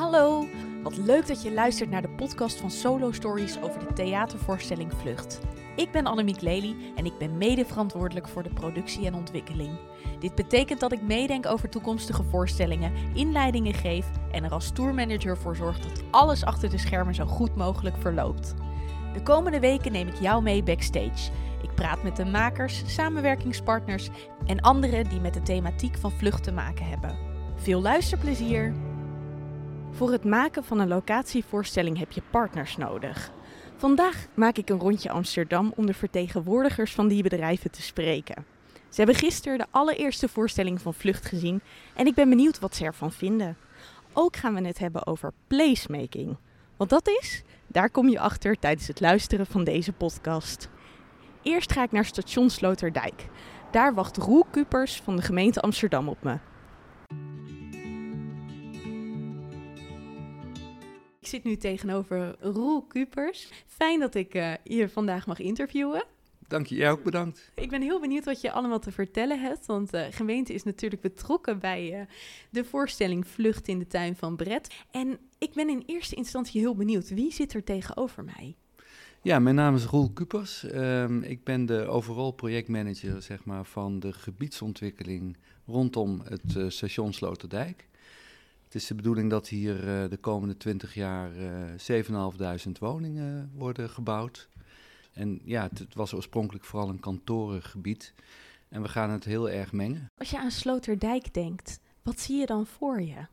Hallo, wat leuk dat je luistert naar de podcast van Solo Stories over de theatervoorstelling Vlucht. Ik ben Annemiek Lely en ik ben mede verantwoordelijk voor de productie en ontwikkeling. Dit betekent dat ik meedenk over toekomstige voorstellingen, inleidingen geef en er als tourmanager voor zorg dat alles achter de schermen zo goed mogelijk verloopt. De komende weken neem ik jou mee backstage. Ik praat met de makers, samenwerkingspartners en anderen die met de thematiek van vlucht te maken hebben. Veel luisterplezier! Voor het maken van een locatievoorstelling heb je partners nodig. Vandaag maak ik een rondje Amsterdam om de vertegenwoordigers van die bedrijven te spreken. Ze hebben gisteren de allereerste voorstelling van Vlucht gezien en ik ben benieuwd wat ze ervan vinden. Ook gaan we het hebben over placemaking. Wat dat is, daar kom je achter tijdens het luisteren van deze podcast. Eerst ga ik naar station Sloterdijk. Daar wacht Roel Kupers van de gemeente Amsterdam op me. Ik zit nu tegenover Roel Kupers. Fijn dat ik uh, je vandaag mag interviewen. Dank je, jij ook bedankt. Ik ben heel benieuwd wat je allemaal te vertellen hebt. Want de gemeente is natuurlijk betrokken bij uh, de voorstelling Vlucht in de tuin van Brett. En ik ben in eerste instantie heel benieuwd. Wie zit er tegenover mij? Ja, mijn naam is Roel Kupers. Um, ik ben de overal projectmanager zeg maar, van de gebiedsontwikkeling rondom het uh, station Sloterdijk. Het is de bedoeling dat hier uh, de komende 20 jaar uh, 7.500 woningen worden gebouwd. En ja, het, het, was oorspronkelijk vooral een kantorengebied. En we gaan het heel erg mengen. Als je aan Sloterdijk denkt, wat zie je dan voor je?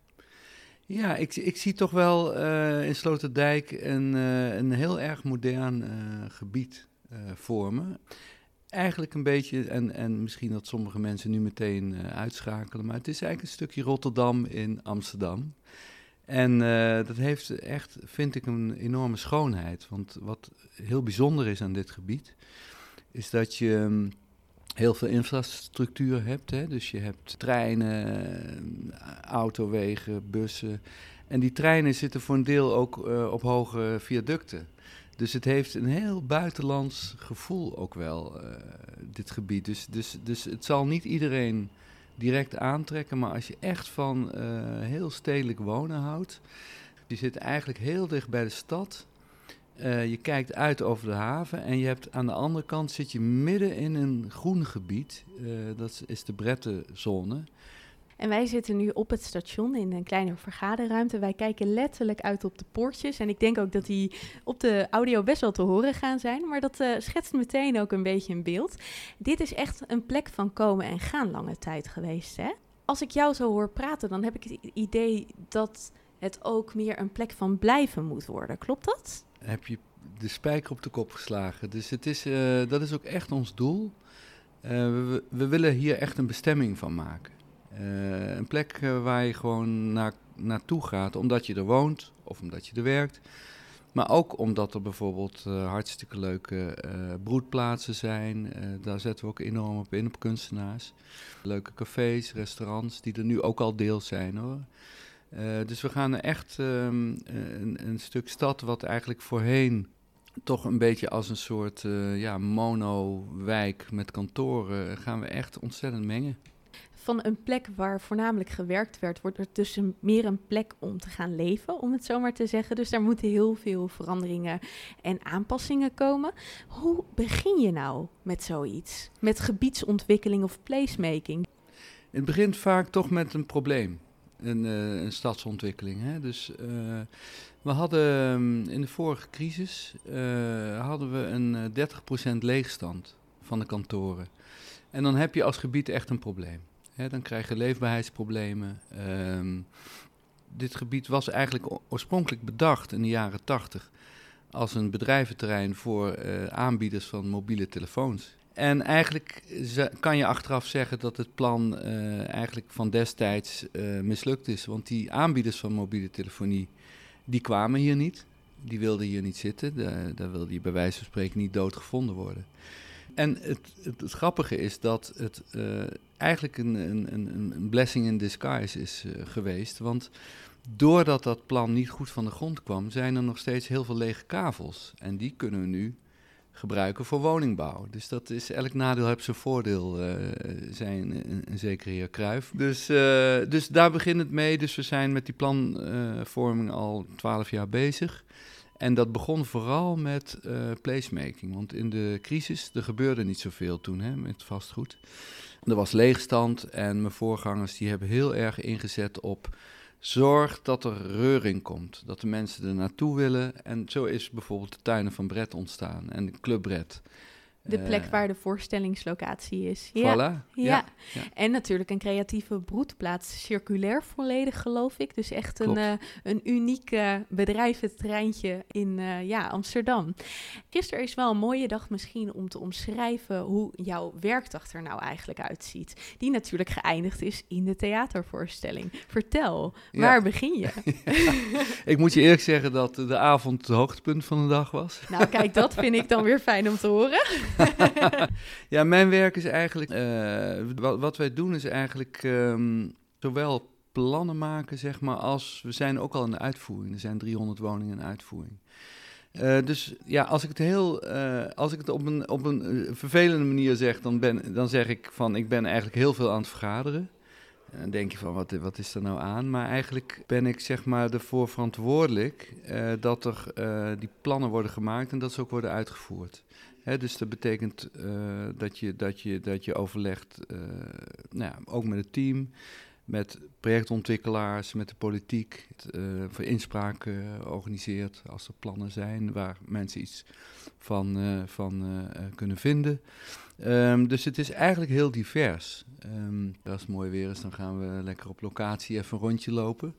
Ja, ik, ik zie toch wel uh, in Sloterdijk een, uh, een heel erg modern uh, gebied vormen. Eigenlijk een beetje, en, en misschien dat sommige mensen nu meteen uitschakelen, maar het is eigenlijk een stukje Rotterdam in Amsterdam. En dat heeft echt, vind ik, een enorme schoonheid. Want wat heel bijzonder is aan dit gebied, is dat je. Um, heel veel infrastructuur hebt. Hè? Dus je hebt treinen, autowegen, bussen. En die treinen zitten voor een deel ook op hoge viaducten. Dus het heeft een heel buitenlands gevoel ook wel, uh, dit gebied. Dus, dus, dus het zal niet iedereen direct aantrekken, maar als je echt van uh, heel stedelijk wonen houdt, je zit eigenlijk heel dicht bij de stad. Uh, je kijkt uit over de haven en je hebt aan de andere kant zit je midden in een groen gebied. Dat is de Brettenzone. En wij zitten nu op het station in een kleine vergaderruimte. Wij kijken letterlijk uit op de poortjes. En ik denk ook dat die op de audio best wel te horen gaan zijn. Maar dat uh, schetst meteen ook een beetje een beeld. Dit is echt een plek van komen en gaan lange tijd geweest. Hè? Als ik jou zo hoor praten, dan heb ik het idee dat het ook meer een plek van blijven moet worden. Klopt dat? heb je de spijker op de kop geslagen. Dus het is, uh, dat is ook echt ons doel. We, we, willen hier echt een bestemming van maken. Uh, een plek waar je gewoon naar, naartoe gaat omdat je er woont of omdat je er werkt. Maar ook omdat er bijvoorbeeld hartstikke leuke broedplaatsen zijn. daar zetten we ook enorm op in, op kunstenaars. Leuke cafés, restaurants, die er nu ook al deel zijn hoor. Dus we gaan echt um, een, een, stuk stad wat eigenlijk voorheen toch een beetje als een soort ja, mono-wijk met kantoren, gaan we echt ontzettend mengen. Van een plek waar voornamelijk gewerkt werd, wordt er dus meer een plek om te gaan leven, om het zo maar te zeggen. Dus daar moeten heel veel veranderingen en aanpassingen komen. Hoe begin je nou met zoiets? Met gebiedsontwikkeling of placemaking? Het begint vaak toch met een probleem een, uh, een stadsontwikkeling. Hè? Dus uh, we hadden um, in de vorige crisis uh, hadden we een 30% leegstand van de kantoren. En dan heb je als gebied echt een probleem. Dan krijg je leefbaarheidsproblemen. Um, dit gebied was eigenlijk oorspronkelijk bedacht in de jaren 80 als een bedrijventerrein voor aanbieders van mobiele telefoons. En eigenlijk kan je achteraf zeggen dat het plan uh, eigenlijk van destijds uh, mislukt is. Want die aanbieders van mobiele telefonie, die kwamen hier niet. Die wilden hier niet zitten. Daar, daar wilde je bij wijze van spreken niet doodgevonden worden. En het, het, grappige is dat het uh, eigenlijk een, een, een, blessing in disguise is geweest. Want doordat dat plan niet goed van de grond kwam, zijn er nog steeds heel veel lege kavels. En die kunnen we nu gebruiken voor woningbouw. Dus dat is, elk nadeel heeft zijn voordeel, uh, zijn een, zekere heer Kruif. Dus, dus daar begint het mee. Dus we zijn met die planvorming al twaalf jaar bezig. En dat begon vooral met uh, placemaking. Want in de crisis, er gebeurde niet zoveel toen hè, met vastgoed. Er was leegstand en mijn voorgangers die hebben heel erg ingezet op zorg dat er reuring komt. Dat de mensen er naartoe willen. En zo is bijvoorbeeld de tuinen van Brett ontstaan en de Club Brett. De plek uh, waar de voorstellingslocatie is. Ja. Voilà. Ja. ja. En natuurlijk een creatieve broedplaats. Circulair volledig, geloof ik. Dus echt een, uh, een uniek uh, bedrijventerreintje in ja, Amsterdam. Gisteren is wel een mooie dag misschien om te omschrijven hoe jouw werkdag er nou eigenlijk uitziet. Die natuurlijk geëindigd is in de theatervoorstelling. Vertel, ja. waar begin je? ik moet je eerlijk zeggen dat de avond het hoogtepunt van de dag was. nou kijk, dat vind ik dan weer fijn om te horen. ja, mijn werk is eigenlijk. Uh, wat, wat, wij doen is eigenlijk um, zowel plannen maken, zeg maar, als we zijn ook al in de uitvoering. Er zijn 300 woningen in uitvoering. Uh, dus ja, als ik het heel, uh, als ik het op een, op een vervelende manier zeg, dan, ben, dan zeg ik van ik ben eigenlijk heel veel aan het vergaderen. En dan denk je van wat, wat is er nou aan? Maar eigenlijk ben ik zeg maar ervoor verantwoordelijk dat er die plannen worden gemaakt en dat ze ook worden uitgevoerd dus dat betekent uh, dat, je, dat, je, dat je overlegt, uh, nou ja, ook met het team, met projectontwikkelaars, met de politiek, uh, voor inspraak organiseert als er plannen zijn waar mensen iets van, van kunnen vinden. Um, dus het is eigenlijk heel divers. Um, als het mooi weer is, dan gaan we lekker op locatie even een rondje lopen.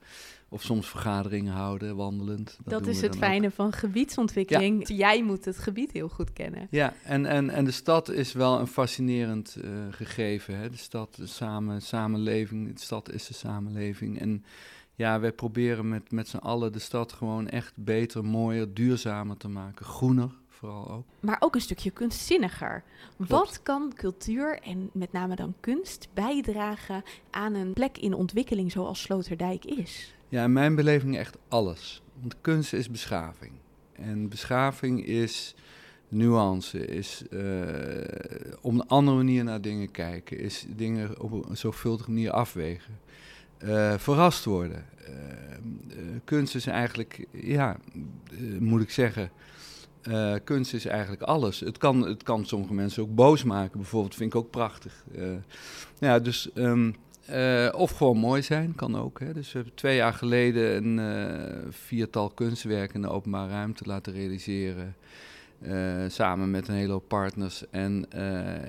Of soms vergaderingen houden, wandelend. Dat, dat is het fijne ook. van gebiedsontwikkeling. Ja. Jij moet het gebied heel goed kennen. Ja, en, en, en de stad is wel een fascinerend uh, gegeven. Hè? De stad, de samen, samenleving, de stad is de samenleving. En ja, wij proberen met, met z'n allen de stad gewoon echt beter, mooier, duurzamer te maken. Groener, vooral ook. Maar ook een stukje kunstzinniger. Klopt. Wat kan cultuur en met name dan kunst bijdragen aan een plek in ontwikkeling zoals Sloterdijk is? Ja, in mijn beleving echt alles. Want kunst is beschaving. En beschaving is nuance, is uh, op een andere manier naar dingen kijken, is dingen op een zorgvuldige manier afwegen. Uh, verrast worden. Uh, kunst is eigenlijk, ja, moet ik zeggen, kunst is eigenlijk alles. Het kan, het kan sommige mensen ook boos maken, bijvoorbeeld, vind ik ook prachtig. ja, dus um, uh, of gewoon mooi zijn, kan ook. Hè. Dus we hebben twee jaar geleden een viertal kunstwerken in de openbare ruimte laten realiseren. Samen met een hele hoop partners. En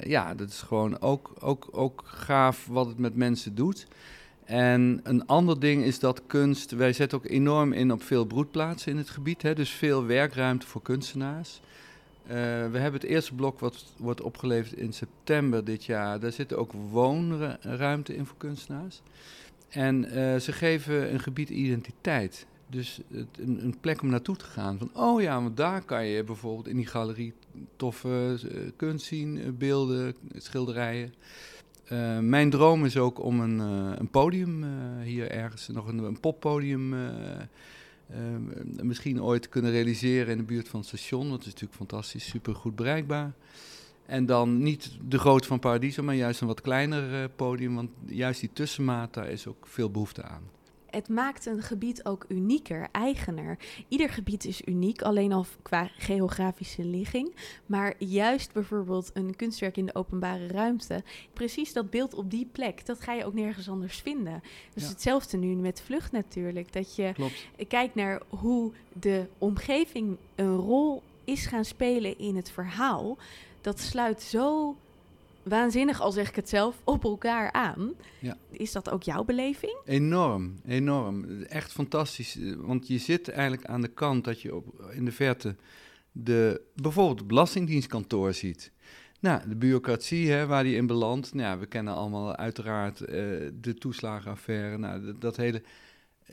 ja, dat is gewoon ook, ook, ook gaaf wat het met mensen doet. En een ander ding is dat kunst, wij zetten ook enorm in op veel broedplaatsen in het gebied. Hè, dus veel werkruimte voor kunstenaars. Uh, we hebben het eerste blok wat wordt opgeleverd in september dit jaar. Daar zit ook woonruimte in voor kunstenaars. En uh, ze geven een gebied identiteit. Dus het, een, plek om naartoe te gaan. Van, oh ja, want daar kan je bijvoorbeeld in die galerie toffe uh, kunst zien, beelden, schilderijen. Mijn droom is ook om een, een podium hier ergens, nog een, een poppodium misschien ooit kunnen realiseren in de buurt van het station. Dat is natuurlijk fantastisch, super goed bereikbaar. En dan niet de grootte van Paradiso, maar juist een wat kleiner podium. Want juist die tussenmaat, daar is ook veel behoefte aan het maakt een gebied ook unieker, eigener. Ieder gebied is uniek, alleen al qua geografische ligging. Maar juist bijvoorbeeld een kunstwerk in de openbare ruimte, precies dat beeld op die plek, dat ga je ook nergens anders vinden. Dus ja. hetzelfde nu met vlucht natuurlijk. Dat je Klopt. kijkt naar hoe de omgeving een rol is gaan spelen in het verhaal. Dat sluit zo waanzinnig, al zeg ik het zelf, op elkaar aan. Ja. Is dat ook jouw beleving? Enorm, enorm. Echt fantastisch. Want je zit eigenlijk aan de kant dat je op, in de verte de, bijvoorbeeld het Belastingdienstkantoor ziet. Nou, de bureaucratie hè, waar die in belandt. Nou, ja, we kennen allemaal uiteraard uh, de toeslagenaffaire. Nou, dat, dat hele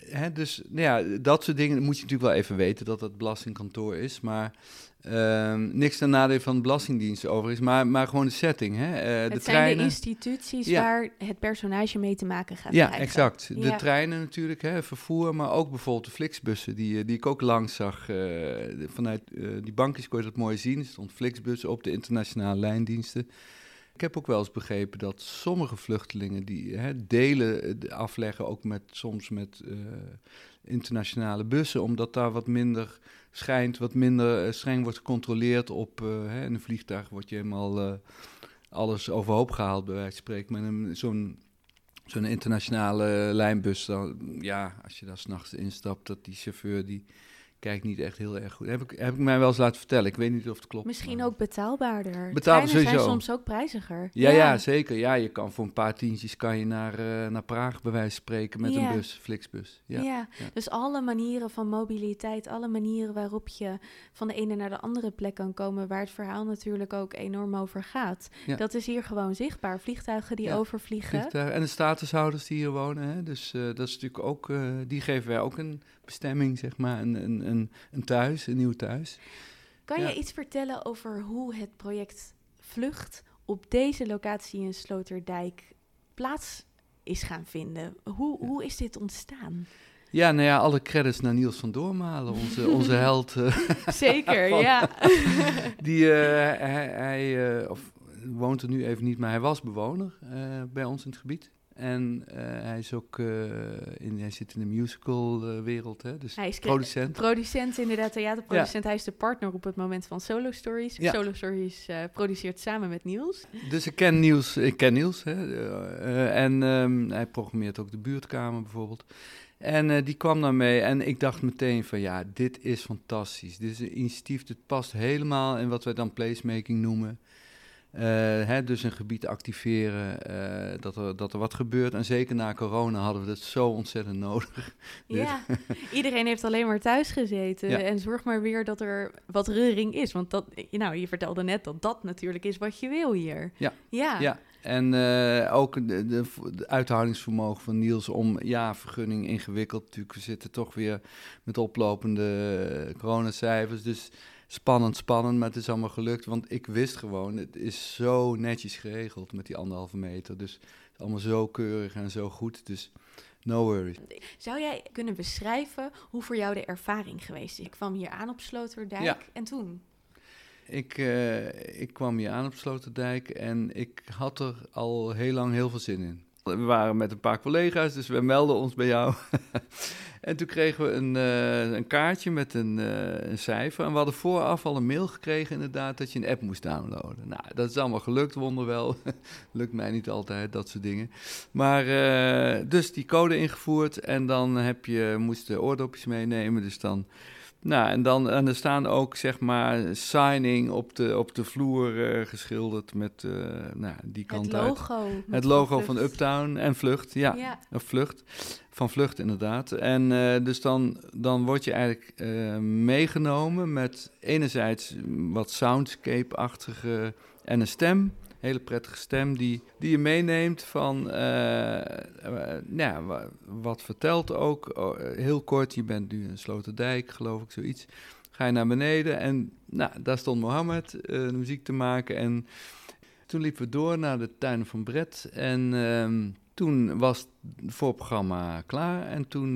hè, dus nou ja, dat soort dingen moet je natuurlijk wel even weten dat het belastingkantoor is. Maar ehm, niks ten nadele van de Belastingdienst overigens, maar, maar gewoon de setting. Hè? Het de zijn treinen. de instituties Ja. waar het personage mee te maken gaat Ja, krijgen. exact. De Ja. treinen natuurlijk, hè, vervoer, maar ook bijvoorbeeld de Flixbussen, die, eh, die ik ook langs zag. eh, vanuit die bankjes kon je dat mooi zien. Er stond Flixbussen op de internationale lijndiensten. Ik heb ook wel eens begrepen dat sommige vluchtelingen die hè, delen eh, afleggen, ook met, soms met eh, internationale bussen, omdat daar wat minder schijnt, wat minder eh, streng wordt gecontroleerd op. hè, in een vliegtuig wordt je helemaal alles overhoop gehaald, bij wijze van spreken. Maar zo'n zo'n internationale lijnbus, dan, ja, als je daar s'nachts instapt, dat die chauffeur die kijkt niet echt heel erg goed. Heb ik, heb ik mij wel eens laten vertellen. Ik weet niet of het klopt. Misschien maar- ook betaalbaarder. Betaalbaar zijn soms ook prijziger. Ja, ja, zeker. Ja, je kan voor een paar tientjes kan je naar, eh, naar Praag bij wijze van spreken met Ja. een bus, Flixbus. Ja. Ja. dus alle manieren van mobiliteit, alle manieren waarop je van de ene naar de andere plek kan komen, waar het verhaal natuurlijk ook enorm over gaat. Dat is hier gewoon zichtbaar. Vliegtuigen die Ja, overvliegen. Vliegtuigen. En de statushouders die hier wonen, hè? dus eh, dat is natuurlijk ook, eh, die geven wij ook een bestemming, zeg maar, een, een, een, een thuis, een nieuw thuis. Kan Ja. je iets vertellen over hoe het project Vlucht op deze locatie in Sloterdijk plaats is gaan vinden? Hoe, Ja. hoe is dit ontstaan? Ja, nou ja, alle credits naar Niels van Doormalen, onze, onze held. eh, Zeker, Van- ja. Die, eh, hij, hij eh, of, woont er nu even niet, maar hij was bewoner bij ons in het gebied. En eh, hij, is ook, eh, in, hij zit in de musical-wereld, hè, dus Hij is producent. Producent, inderdaad, theaterproducent. Hij is de partner op het moment van Solo Stories. Ja. Solo Stories eh, produceert samen met Niels. Dus ik ken Niels, ik ken Niels hè, eh, en ehm, hij programmeert ook de buurtkamer bijvoorbeeld. En eh, die kwam daar mee en ik dacht meteen van ja, dit is fantastisch. Dit is een initiatief, dit past helemaal in wat wij dan placemaking noemen. Eh, hè, dus een gebied activeren, eh, dat, er, dat er wat gebeurt. En zeker na corona hadden we dat zo ontzettend nodig. Dit. Ja, iedereen heeft alleen maar thuis gezeten. Ja. En zorg maar weer dat er wat reuring is. Want dat, nou, je vertelde net dat dat natuurlijk is wat je wil hier. Ja. Ja. Ja, en eh, ook de, de, de uithoudingsvermogen van Niels om, ja, vergunning ingewikkeld. Natuurlijk, we zitten toch weer met oplopende coronacijfers. Dus spannend, spannend, maar het is allemaal gelukt. Want ik wist gewoon, het is zo netjes geregeld met die anderhalve meter. Dus het is allemaal zo keurig en zo goed. Dus no worries. Zou jij kunnen beschrijven hoe voor jou de ervaring geweest is? Ik kwam hier aan op Sloterdijk Ja. en toen? Ik, eh, ik kwam hier aan op Sloterdijk en ik had er al heel lang heel veel zin in. We waren met een paar collega's, dus we melden ons bij jou. en toen kregen we een, eh, een kaartje met een, eh, een cijfer. En we hadden vooraf al een mail gekregen inderdaad dat je een app moest downloaden. Nou, dat is allemaal gelukt, wonderwel. Lukt mij niet altijd, dat soort dingen. Maar eh, dus die code ingevoerd en dan heb je, moest de oordopjes meenemen. Dus dan nou, en dan en er staan ook, zeg maar, signing op de, op de vloer eh, geschilderd met eh, nou, die kant Het uit. logo. met Het logo van. Uptown en Vlucht, ja. Ja. Of Vlucht, van Vlucht inderdaad. En eh, dus dan, dan word je eigenlijk meegenomen met enerzijds wat soundscape-achtige en een stem. Hele prettige stem die, die je meeneemt van, eh, eh, nou wat vertelt ook. Eh, heel kort, je bent nu in Sloterdijk, geloof ik, zoiets. Ga je naar beneden en nou, daar stond Mohammed de muziek te maken. En toen liepen we door naar de tuin van Brett. En ehm, toen was het voorprogramma klaar. En toen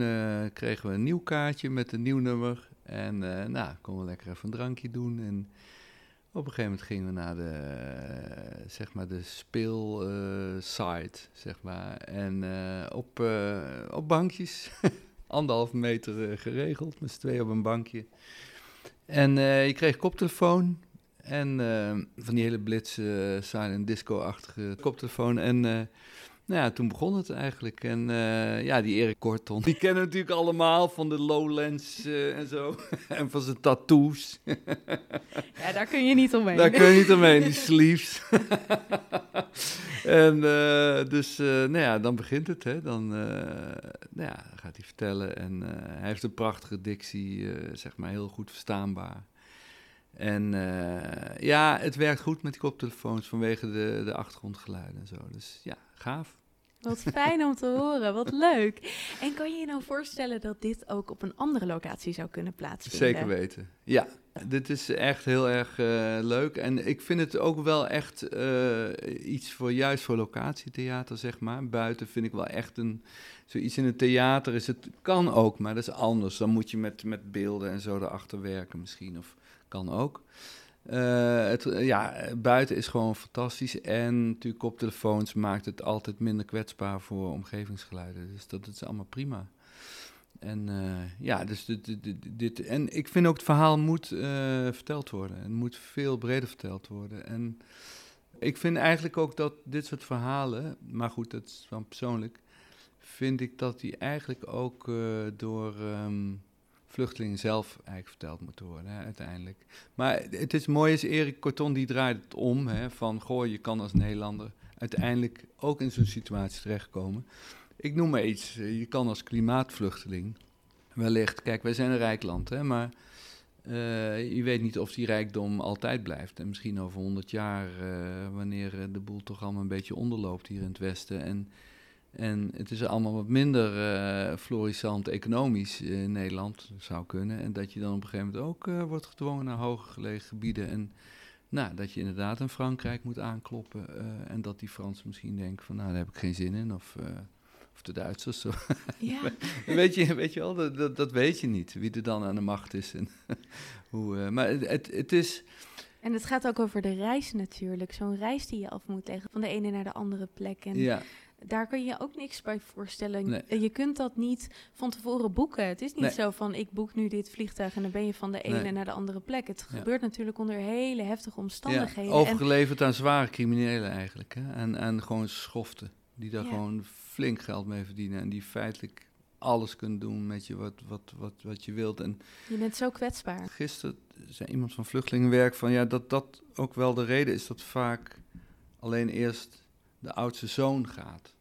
kregen we een nieuw kaartje met een nieuw nummer. En eh, nou, konden we lekker even een drankje doen. En op een gegeven moment gingen we naar de, eh, zeg maar, de speelsite, zeg maar. En eh, op, eh, op bankjes, anderhalve meter eh, geregeld, met z'n tweeën op een bankje. En eh, je kreeg koptelefoon. En eh, van die hele blitse, eh, silent disco-achtige koptelefoon. En eh, nou ja, toen begon het eigenlijk. En eh, ja, die Erik Korton, die kennen we natuurlijk allemaal van de Lowlands eh, en zo. en van zijn tattoos. ja, daar kun je niet omheen. Daar kun je niet omheen, die sleeves. en eh, dus, nou ja, dan begint het, hè. Dan nou ja, gaat hij vertellen. En hij heeft een prachtige dictie, zeg maar, heel goed verstaanbaar. En ja, het werkt goed met die koptelefoons vanwege de, de achtergrondgeluiden en zo. Dus ja, gaaf. Wat fijn om te horen, wat leuk. En kan je je nou voorstellen dat dit ook op een andere locatie zou kunnen plaatsvinden? Zeker weten, ja. Dit is echt heel erg uh, leuk. En ik vind het ook wel echt uh, iets voor juist voor locatietheater, zeg maar. Buiten vind ik wel echt een. Zoiets in het theater is het. Kan ook, maar dat is anders. Dan moet je met, met beelden en zo erachter werken, misschien. Of kan ook. Uh, het, ja, buiten is gewoon fantastisch. En natuurlijk koptelefoons maakt het altijd minder kwetsbaar voor omgevingsgeluiden. Dus dat is allemaal prima. En uh, ja, dus dit, En ik vind ook het verhaal moet verteld worden. Het moet veel breder verteld worden. En ik vind eigenlijk ook dat dit soort verhalen, maar goed, dat is persoonlijk, vind ik dat die eigenlijk ook door um, vluchtelingen zelf eigenlijk verteld moeten worden, uiteindelijk. Maar het is mooi, is Erik Corton die draait het om, hè, van goh, je kan als Nederlander uiteindelijk ook in zo'n situatie terechtkomen. Ik noem maar iets. Je kan als klimaatvluchteling wellicht. Kijk, wij zijn een rijk land, hè, maar uh, je weet niet of die rijkdom altijd blijft. En misschien over 100 jaar, uh, wanneer de boel toch allemaal een beetje onderloopt hier in het Westen. En, en het is allemaal wat minder uh, florissant economisch in Nederland, zou kunnen. En dat je dan op een gegeven moment ook wordt gedwongen naar hoger gelegen gebieden. En nou, dat je inderdaad in Frankrijk moet aankloppen. en dat die Fransen misschien denken van, nou, daar heb ik geen zin in. Of of de Duitsers. Zo. Ja. weet, je, weet je wel, dat, dat, dat, weet je niet, wie er dan aan de macht is. En hoe, maar het, het is... En het gaat ook over de reis natuurlijk. Zo'n reis die je af moet leggen van de ene naar de andere plek. En ja. Daar kun je ook niks bij voorstellen. Nee. Je kunt dat niet van tevoren boeken. Het is niet nee. zo van ik boek nu dit vliegtuig en dan ben je van de ene nee. naar de andere plek. Het ja. gebeurt natuurlijk onder hele heftige omstandigheden. Ja, overgeleverd en... aan zware criminelen eigenlijk. Hè? En, en gewoon schoften. Die daar gewoon flink geld mee verdienen. En die feitelijk alles kunnen doen met je wat, wat, wat, wat je wilt. En je bent zo kwetsbaar. Gisteren zei iemand van vluchtelingenwerk van ja, dat dat ook wel de reden is dat vaak alleen eerst de oudste zoon gaat,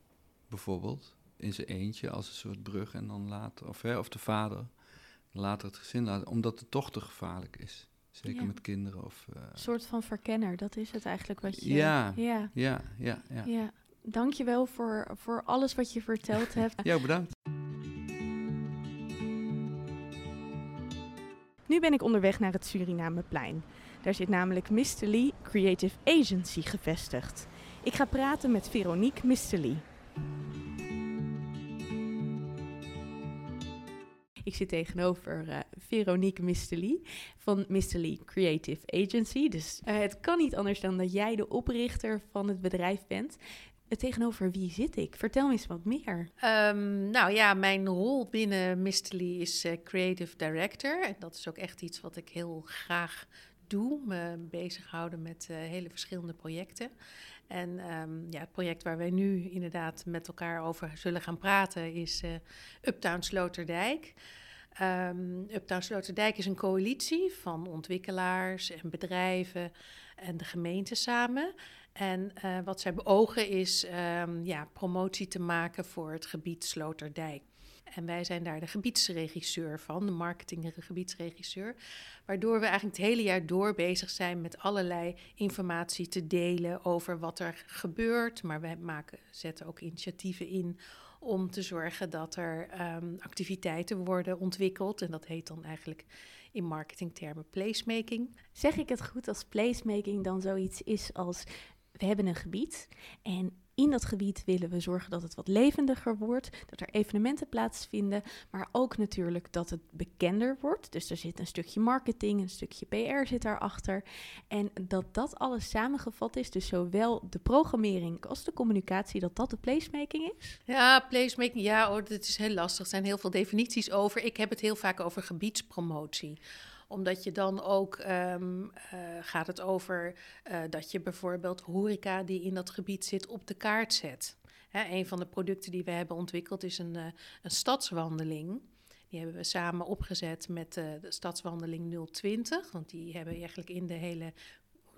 bijvoorbeeld, in zijn eentje als een soort brug en dan later, of, hè, of de vader, later het gezin laten, omdat het toch te gevaarlijk is. Zeker met kinderen. Of, uh... Een soort van verkenner, dat is het eigenlijk wat je... Ja, ja, ja, ja. ja. ja dankjewel voor, voor alles wat je verteld hebt. Ja, bedankt. Nu ben ik onderweg naar het Surinameplein. Daar zit namelijk Mr. Lee Creative Agency gevestigd. Ik ga praten met Veronique. Lee. Ik zit tegenover uh, Veronique Misterly van Misterly Creative Agency. Dus uh, het kan niet anders dan dat jij de oprichter van het bedrijf bent. Tegenover wie zit ik? Vertel me eens wat meer. Um, nou ja, mijn rol binnen Misterly is uh, Creative Director. En dat is ook echt iets wat ik heel graag doe. Me bezighouden met uh, hele verschillende projecten. En um, ja, het project waar wij nu inderdaad met elkaar over zullen gaan praten is uh, Uptown Sloterdijk. Um, Uptown Sloterdijk is een coalitie van ontwikkelaars en bedrijven en de gemeente samen. En uh, wat zij beogen is um, ja, promotie te maken voor het gebied Sloterdijk. En wij zijn daar de gebiedsregisseur van, de marketing- en gebiedsregisseur. Waardoor we eigenlijk het hele jaar door bezig zijn met allerlei informatie te delen over wat er gebeurt. Maar we maken, zetten ook initiatieven in om te zorgen dat er um, activiteiten worden ontwikkeld. En dat heet dan eigenlijk in marketingtermen placemaking. Zeg ik het goed als placemaking dan zoiets is als we hebben een gebied en in dat gebied willen we zorgen dat het wat levendiger wordt, dat er evenementen plaatsvinden, maar ook natuurlijk dat het bekender wordt. Dus er zit een stukje marketing, een stukje PR zit daarachter. En dat dat alles samengevat is, dus zowel de programmering als de communicatie, dat dat de placemaking is? Ja, placemaking, ja, oh, dat is heel lastig. Er zijn heel veel definities over. Ik heb het heel vaak over gebiedspromotie omdat je dan ook um, uh, gaat het over uh, dat je bijvoorbeeld horeca die in dat gebied zit op de kaart zet. Hè, een van de producten die we hebben ontwikkeld is een, uh, een stadswandeling. Die hebben we samen opgezet met de stadswandeling 020. Want die hebben eigenlijk in de hele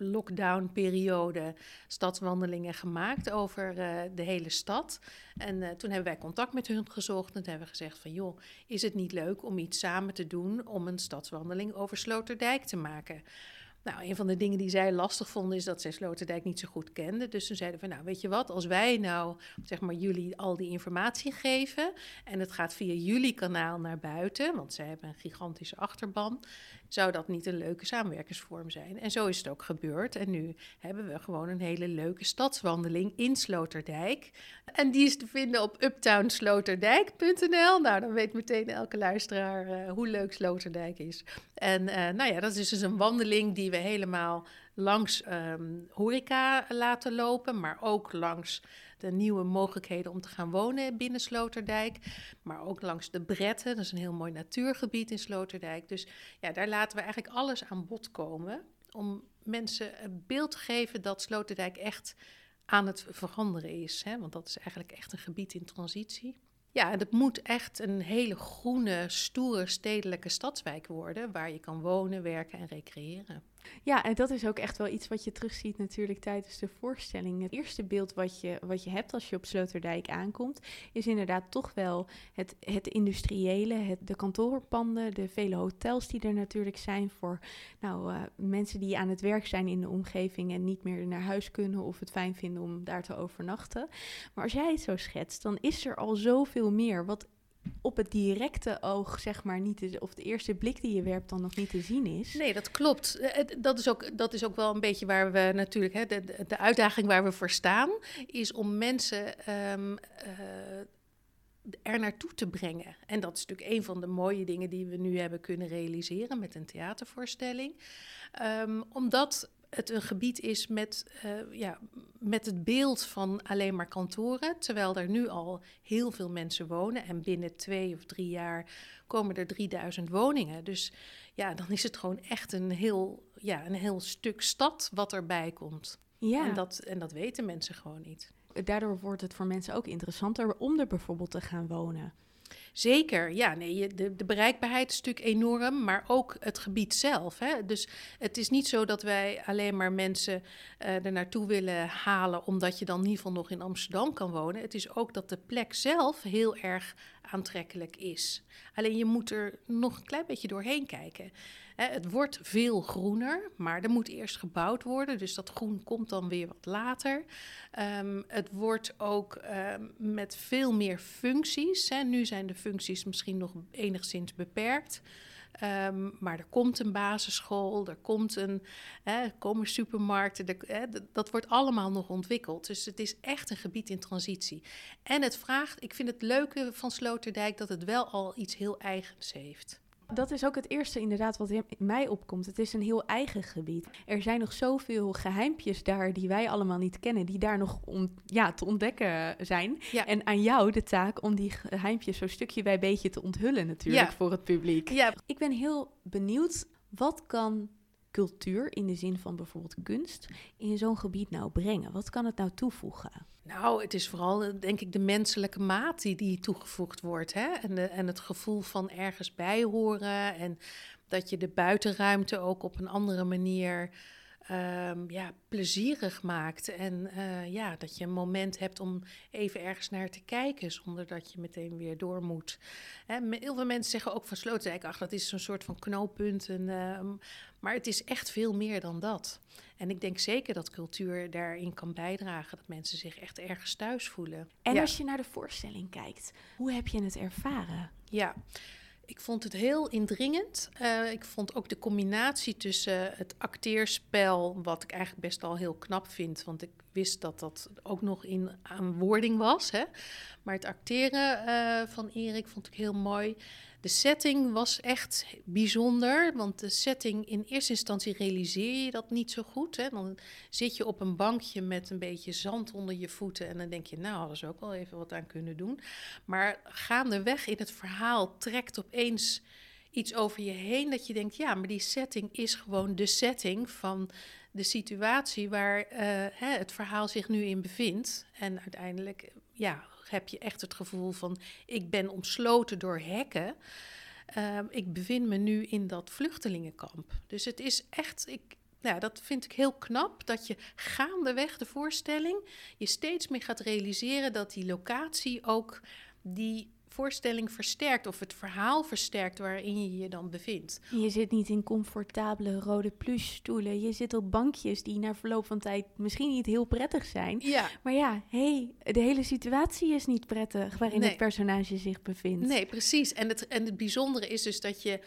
lockdown-periode stadswandelingen gemaakt over uh, de hele stad. En uh, toen hebben wij contact met hun gezocht en hebben we gezegd van joh, is het niet leuk om iets samen te doen om een stadswandeling over Sloterdijk te maken? Nou, een van de dingen die zij lastig vonden is dat zij Sloterdijk niet zo goed kenden. Dus toen zeiden van, nou, weet je wat, als wij nou, zeg maar, jullie al die informatie geven en het gaat via jullie kanaal naar buiten, want zij hebben een gigantische achterban, zou dat niet een leuke samenwerkingsvorm zijn? En zo is het ook gebeurd. En nu hebben we gewoon een hele leuke stadswandeling in Sloterdijk. En die is te vinden op uptownsloterdijk.nl. Nou, dan weet meteen elke luisteraar uh, hoe leuk Sloterdijk is. En uh, nou ja, dat is dus een wandeling die we helemaal langs um, horeca laten lopen, maar ook langs de nieuwe mogelijkheden om te gaan wonen binnen Sloterdijk. Maar ook langs de Bretten, dat is een heel mooi natuurgebied in Sloterdijk. Dus ja, daar laten we eigenlijk alles aan bod komen om mensen een beeld te geven dat Sloterdijk echt aan het veranderen is. Hè? Want dat is eigenlijk echt een gebied in transitie. Ja, het moet echt een hele groene, stoere stedelijke stadswijk worden waar je kan wonen, werken en recreëren. Ja, en dat is ook echt wel iets wat je terugziet natuurlijk tijdens de voorstelling. Het eerste beeld wat je, wat je hebt als je op Sloterdijk aankomt, is inderdaad toch wel het, het industriële, het, de kantoorpanden, de vele hotels die er natuurlijk zijn voor nou, uh, mensen die aan het werk zijn in de omgeving en niet meer naar huis kunnen of het fijn vinden om daar te overnachten. Maar als jij het zo schetst, dan is er al zoveel meer wat op het directe oog, zeg maar, niet of de eerste blik die je werpt dan nog niet te zien is. Nee, dat klopt. Eh, dat is ook, dat is ook wel een beetje waar we natuurlijk, hè, de, de uitdaging waar we voor staan, is om mensen um, uh, er naartoe te brengen. En dat is natuurlijk een van de mooie dingen die we nu hebben kunnen realiseren met een theatervoorstelling. Um, omdat het een gebied is met, uh, ja, met het beeld van alleen maar kantoren. Terwijl er nu al heel veel mensen wonen. En binnen twee of drie jaar komen er 3000 woningen. Dus ja, dan is het gewoon echt een heel, ja, een heel stuk stad wat erbij komt. Ja. En, dat, en dat weten mensen gewoon niet. Daardoor wordt het voor mensen ook interessanter om er bijvoorbeeld te gaan wonen. Zeker, ja, nee, de, de bereikbaarheid is natuurlijk enorm, maar ook het gebied zelf. Hè? Dus het is niet zo dat wij alleen maar mensen uh, er naartoe willen halen, omdat je dan in ieder geval nog in Amsterdam kan wonen. Het is ook dat de plek zelf heel erg aantrekkelijk is. Alleen je moet er nog een klein beetje doorheen kijken. Het wordt veel groener, maar er moet eerst gebouwd worden. Dus dat groen komt dan weer wat later. Um, het wordt ook um, met veel meer functies. Nu zijn de functies misschien nog enigszins beperkt. Um, maar er komt een basisschool, er komt een, hè, komen supermarkten, er, hè, dat wordt allemaal nog ontwikkeld. Dus het is echt een gebied in transitie. En het vraagt, ik vind het leuke van Sloterdijk dat het wel al iets heel eigens heeft. Dat is ook het eerste inderdaad wat in mij opkomt. Het is een heel eigen gebied. Er zijn nog zoveel geheimpjes daar die wij allemaal niet kennen, die daar nog om, ja, te ontdekken zijn. Ja. En aan jou de taak om die geheimpjes zo stukje bij beetje te onthullen natuurlijk ja. voor het publiek. Ja. Ik ben heel benieuwd, wat kan cultuur in de zin van bijvoorbeeld kunst in zo'n gebied nou brengen? Wat kan het nou toevoegen? Nou, het is vooral, eh, denk ik, de menselijke maat die, die toegevoegd wordt. Hè? En, de, en het gevoel van ergens bij horen. En dat je de buitenruimte ook op een andere manier um, ja, plezierig maakt. En uh, ja, dat je een moment hebt om even ergens naar te kijken, zonder dat je meteen weer door moet. Hè, heel veel mensen zeggen ook van Sloterdijk, ach, dat is zo'n soort van knooppunt. En, uh, maar het is echt veel meer dan dat. En ik denk zeker dat cultuur daarin kan bijdragen, dat mensen zich echt ergens thuis voelen. En als je naar de voorstelling kijkt, hoe heb je het ervaren? Ja. Ik vond het heel indringend. Uh, ik vond ook de combinatie tussen het acteerspel, wat ik eigenlijk best al heel knap vind, want ik wist dat dat ook nog in aanwording was. Hè? Maar het acteren uh, van Erik vond ik heel mooi. De setting was echt bijzonder, want de setting in eerste instantie realiseer je dat niet zo goed. Hè? Dan zit je op een bankje met een beetje zand onder je voeten en dan denk je, nou, hadden ze ook wel even wat aan kunnen doen. Maar gaandeweg in het verhaal trekt opeens iets over je heen dat je denkt, ja, maar die setting is gewoon de setting van de situatie waar uh, hè, het verhaal zich nu in bevindt. En uiteindelijk, ja, heb je echt het gevoel van ik ben omsloten door hekken. Uh, ik bevind me nu in dat vluchtelingenkamp. Dus het is echt, ik, ja, dat vind ik heel knap, dat je gaandeweg de voorstelling je steeds meer gaat realiseren dat die locatie ook die voorstelling versterkt of het verhaal versterkt waarin je je dan bevindt. Je zit niet in comfortabele rode plushstoelen. Je zit op bankjes die na verloop van tijd misschien niet heel prettig zijn. Ja. Maar ja, hey, de hele situatie is niet prettig waarin Nee. het personage zich bevindt. Nee, precies. En het, en het bijzondere is dus dat je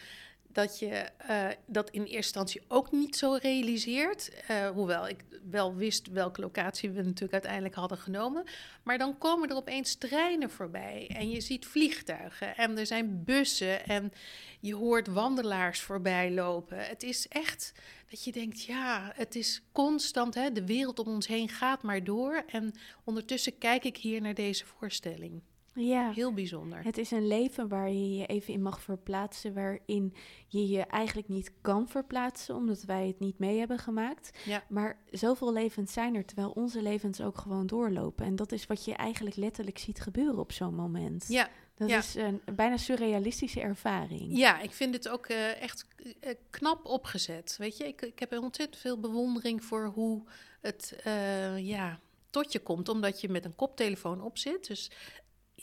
dat je eh, dat in eerste instantie ook niet zo realiseert. Eh, hoewel ik wel wist welke locatie we natuurlijk uiteindelijk hadden genomen. Maar dan komen er opeens treinen voorbij. En je ziet vliegtuigen. En er zijn bussen. En je hoort wandelaars voorbij lopen. Het is echt dat je denkt, ja, het is constant. Hè? De wereld om ons heen gaat maar door. En ondertussen kijk ik hier naar deze voorstelling. Ja. Heel bijzonder. Het is een leven waar je je even in mag verplaatsen, waarin je je eigenlijk niet kan verplaatsen, omdat wij het niet mee hebben gemaakt. Ja. Maar zoveel levens zijn er, terwijl onze levens ook gewoon doorlopen. En dat is wat je eigenlijk letterlijk ziet gebeuren op zo'n moment. Ja, Dat ja. is een bijna surrealistische ervaring. Ja, ik vind het ook eh, echt eh, knap opgezet. Weet je, ik, ik heb ontzettend veel bewondering voor hoe het eh, ja, tot je komt, omdat je met een koptelefoon op zit. Dus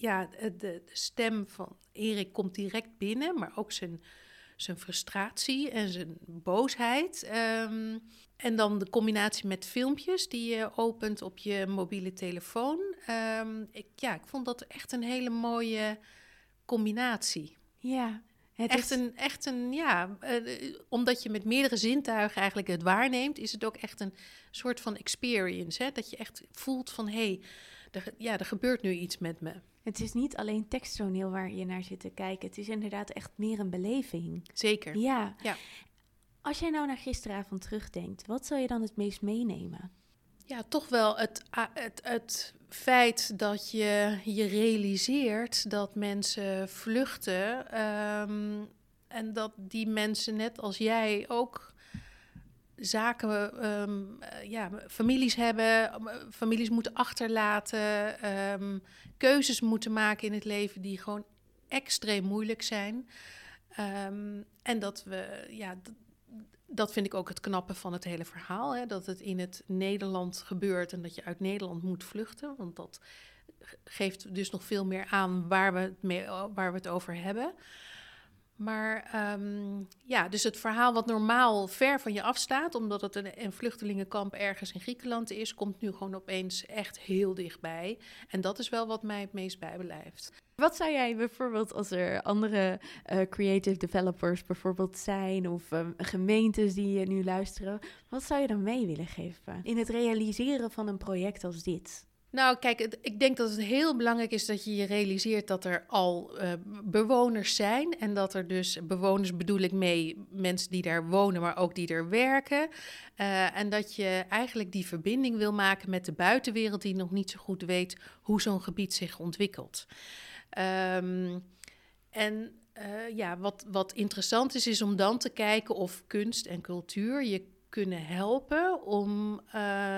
ja, de, de stem van Erik komt direct binnen, maar ook zijn, zijn frustratie en zijn boosheid. Ehm, en dan de combinatie met filmpjes die je opent op je mobiele telefoon. Ehm, ik, ja, ik vond dat echt een hele mooie combinatie. Ja, het Echt is, een, echt een, ja, eh, omdat je met meerdere zintuigen eigenlijk het waarneemt, is het ook echt een soort van experience. Hè? Dat je echt voelt van, hé, hey, er, ja, er gebeurt nu iets met me. Het is niet alleen teksttoneel waar je naar zit te kijken. Het is inderdaad echt meer een beleving. Zeker. Ja. Ja. Als jij nou naar gisteravond terugdenkt, wat zou je dan het meest meenemen? Ja, toch wel het, het, het feit dat je je realiseert dat mensen vluchten ehm, en dat die mensen net als jij ook zaken, ehm, eh, ja, families hebben, eh, families moeten achterlaten, ehm, keuzes moeten maken in het leven die gewoon extreem moeilijk zijn. Ehm, en dat we, ja, dat vind ik ook het knappe van het hele verhaal. Hè? Dat het in het Nederland gebeurt en dat je uit Nederland moet vluchten. Want dat geeft dus nog veel meer aan waar we waar we het over hebben. Maar ehm, ja, dus het verhaal wat normaal ver van je afstaat, omdat het een, een vluchtelingenkamp ergens in Griekenland is, komt nu gewoon opeens echt heel dichtbij. En dat is wel wat mij het meest bijblijft. Wat zou jij bijvoorbeeld als er andere eh, creative developers bijvoorbeeld zijn of eh, gemeentes die je nu luisteren, wat zou je dan mee willen geven in het realiseren van een project als dit? Nou, kijk, ik denk dat het heel belangrijk is dat je je realiseert dat er al eh, bewoners zijn. En dat er dus, bewoners bedoel ik mee, mensen die daar wonen, maar ook die er werken. Eh, en dat je eigenlijk die verbinding wil maken met de buitenwereld die nog niet zo goed weet hoe zo'n gebied zich ontwikkelt. Ehm, en eh, ja, wat, wat interessant is, is om dan te kijken of kunst en cultuur je kunnen helpen om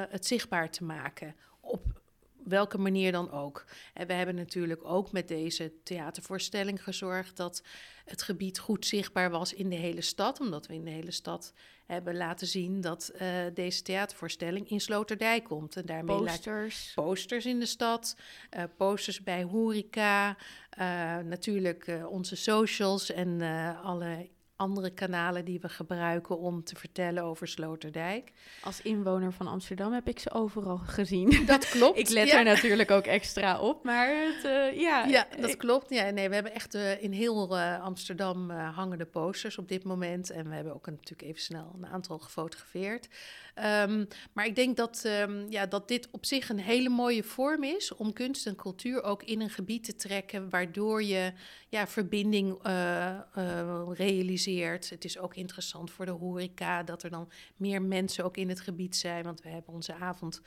het zichtbaar te maken. Op welke manier dan ook. En we hebben natuurlijk ook met deze theatervoorstelling gezorgd dat het gebied goed zichtbaar was in de hele stad, omdat we in de hele stad hebben laten zien dat eh, deze theatervoorstelling in Sloterdijk komt. En daarmee Posters. posters in de stad, eh, posters bij horeca, eh, natuurlijk onze socials en alle andere kanalen die we gebruiken om te vertellen over Sloterdijk. Als inwoner van Amsterdam heb ik ze overal gezien. Dat klopt. ik let ja. er natuurlijk ook extra op, maar het, eh, ja. Ja, dat ik- klopt. Ja, nee, we hebben echt eh, in heel eh, Amsterdam eh, hangen de posters op dit moment. En we hebben ook een, natuurlijk even snel een aantal gefotografeerd. Ehm, maar ik denk dat, ehm, ja, dat dit op zich een hele mooie vorm is om kunst en cultuur ook in een gebied te trekken, waardoor je ja, verbinding eh, realiseert. Het is ook interessant voor de horeca dat er dan meer mensen ook in het gebied zijn. Want we hebben onze avond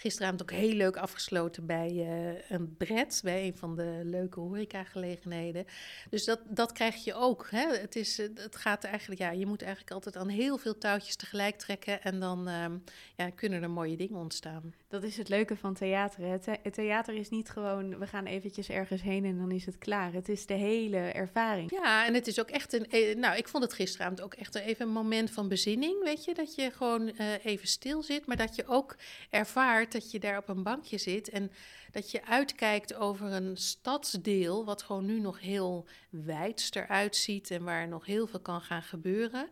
gisteravond ook heel leuk afgesloten bij eh, een bret, bij een van de leuke horecagelegenheden. Dus dat, dat krijg je ook. Hè? Het, is, eh, het gaat eigenlijk, ja, je moet eigenlijk altijd aan heel veel touwtjes tegelijk trekken en dan ehm, ja, kunnen er mooie dingen ontstaan. Dat is het leuke van theater. Het, the- het theater is niet gewoon, we gaan eventjes ergens heen en dan is het klaar. Het is de hele ervaring. Ja, en het is ook echt een. eh, Nou, ik vond het gisteravond ook echt even een moment van bezinning. Weet je, dat je gewoon even stil zit, maar dat je ook ervaart dat je daar op een bankje zit en dat je uitkijkt over een stadsdeel, wat gewoon nu nog heel wijd eruit ziet en waar nog heel veel kan gaan gebeuren.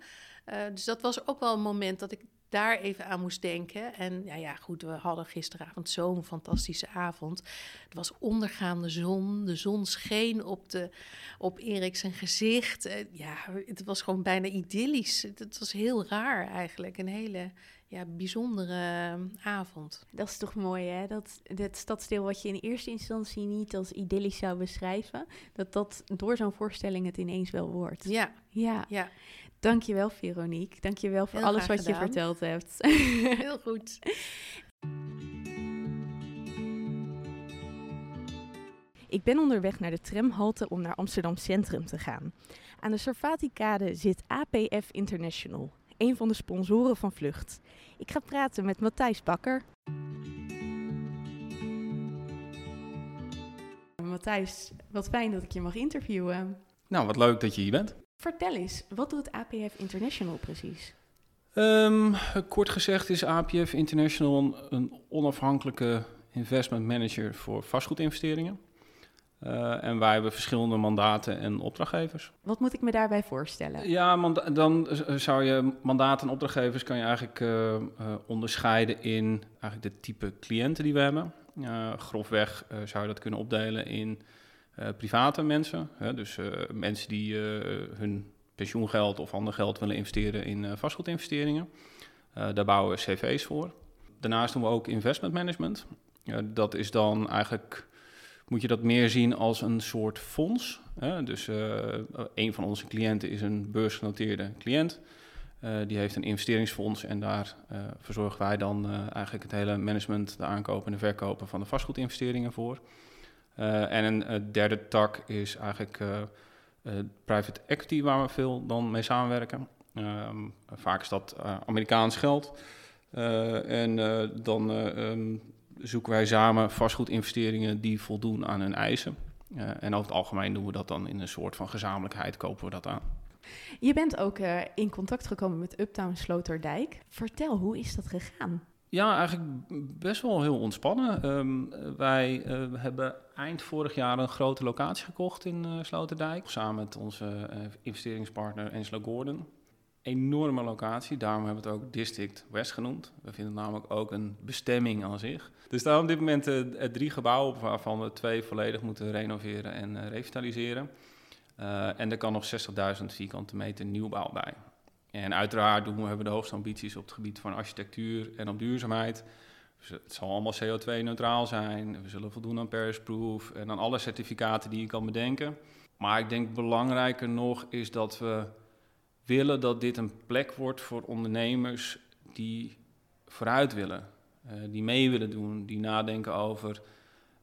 Uh, dus dat was ook wel een moment dat ik daar even aan moest denken. En ja, ja, goed, we hadden gisteravond zo'n fantastische avond. Het was ondergaande zon. De zon scheen op, de, op Erik zijn gezicht. Eh, ja, het was gewoon bijna idyllisch. Het was heel raar eigenlijk. Een hele ja, bijzondere eh, avond. Dat is toch mooi, hè? Dat het stadsdeel wat je in eerste instantie niet als idyllisch zou beschrijven, dat dat door zo'n voorstelling het ineens wel wordt. Ja. Ja. ja. Dankjewel, Veronique. Dankjewel voor alles wat je verteld hebt. Heel goed. Ik ben onderweg naar de tramhalte om naar Amsterdam Centrum te gaan. Aan de Sarfati-kade zit APF International, een van de sponsoren van Vlucht. Ik ga praten met Matthijs Bakker. Matthijs, wat fijn dat ik je mag interviewen. Nou, wat leuk dat je hier bent. Vertel eens, wat doet APF International precies? Um, kort gezegd is APF International een onafhankelijke investment manager voor vastgoedinvesteringen. Uh, en wij hebben verschillende mandaten en opdrachtgevers. Wat moet ik me daarbij voorstellen? Ja, dan zou je mandaten en opdrachtgevers kan je eigenlijk uh, uh, onderscheiden in eigenlijk de type cliënten die we hebben. grofweg zou je dat kunnen opdelen in private mensen. Hè, dus mensen die hun pensioengeld of ander geld willen investeren in vastgoedinvesteringen. daar bouwen we cv's voor. Daarnaast doen we ook investment management. dat is dan eigenlijk, moet je dat meer zien als een soort fonds. Hè? Dus een van onze cliënten is een beursgenoteerde cliënt. die heeft een investeringsfonds en daar verzorgen wij dan eigenlijk het hele management, de aankopen en de verkopen van de vastgoedinvesteringen voor. Eh, en een eh, derde tak is eigenlijk eh, private equity, waar we veel dan mee samenwerken. Ehm, vaak is dat Amerikaans geld. en dan ehm, zoeken wij samen vastgoedinvesteringen die voldoen aan hun eisen. en over het algemeen doen we dat dan in een soort van gezamenlijkheid, kopen we dat aan. Je bent ook in contact gekomen met Uptown Sloterdijk. Vertel, hoe is dat gegaan? Ja, eigenlijk best wel heel ontspannen. Ehm, wij uh, hebben eind vorig jaar een grote locatie gekocht in Sloterdijk. Samen met onze investeringspartner Enslo Gordon. Enorme locatie, daarom hebben we het ook District West genoemd. We vinden het namelijk ook een bestemming aan zich. Er staan op dit moment drie gebouwen op, waarvan we twee volledig moeten renoveren en revitaliseren. en er kan nog 60.000 vierkante meter nieuwbouw bij. En uiteraard doen we, hebben de hoogste ambities op het gebied van architectuur en op duurzaamheid. Dus het zal allemaal CO2-neutraal zijn. We zullen voldoen aan Paris-proof en aan alle certificaten die je kan bedenken. Maar ik denk belangrijker nog is dat we willen dat dit een plek wordt voor ondernemers die vooruit willen. Uh, die mee willen doen, die nadenken over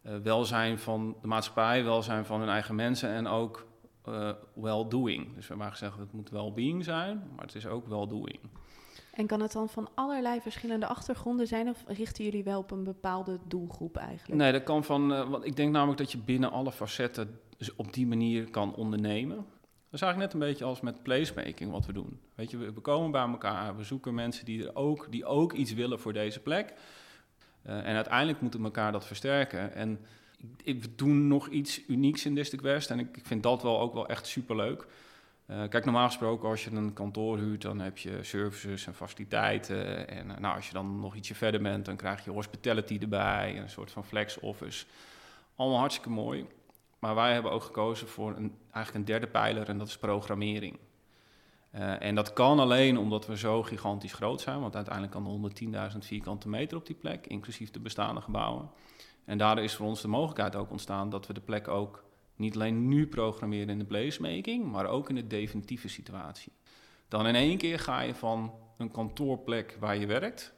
uh, welzijn van de maatschappij, welzijn van hun eigen mensen en ook uh, well-doing. Dus we hebben gezegd, het moet well-being zijn, maar het is ook well-doing. En kan het dan van allerlei verschillende achtergronden zijn of richten jullie wel op een bepaalde doelgroep eigenlijk? Nee, dat kan van, want ik denk namelijk dat je binnen alle facetten dus op die manier kan ondernemen. Dat is eigenlijk net een beetje als met placemaking wat we doen. Weet je, we, komen bij elkaar, we zoeken mensen die, er ook, die ook iets willen voor deze plek. Uh, en uiteindelijk moeten we elkaar dat versterken. En ik doe nog iets unieks in District West en ik, ik vind dat wel ook wel echt superleuk. Uh, kijk, normaal gesproken als je een kantoor huurt, dan heb je services en faciliteiten. En uh, nou, als je dan nog ietsje verder bent, dan krijg je hospitality erbij, een soort van flex office. Allemaal hartstikke mooi. Maar wij hebben ook gekozen voor een, eigenlijk een derde pijler en dat is programmering. Uh, en dat kan alleen omdat we zo gigantisch groot zijn, want uiteindelijk kan er 110.000 vierkante meter op die plek, inclusief de bestaande gebouwen. En daardoor is voor ons de mogelijkheid ook ontstaan dat we de plek ook niet alleen nu programmeren in de placemaking, maar ook in de definitieve situatie. Dan in één keer ga je van een kantoorplek waar je werkt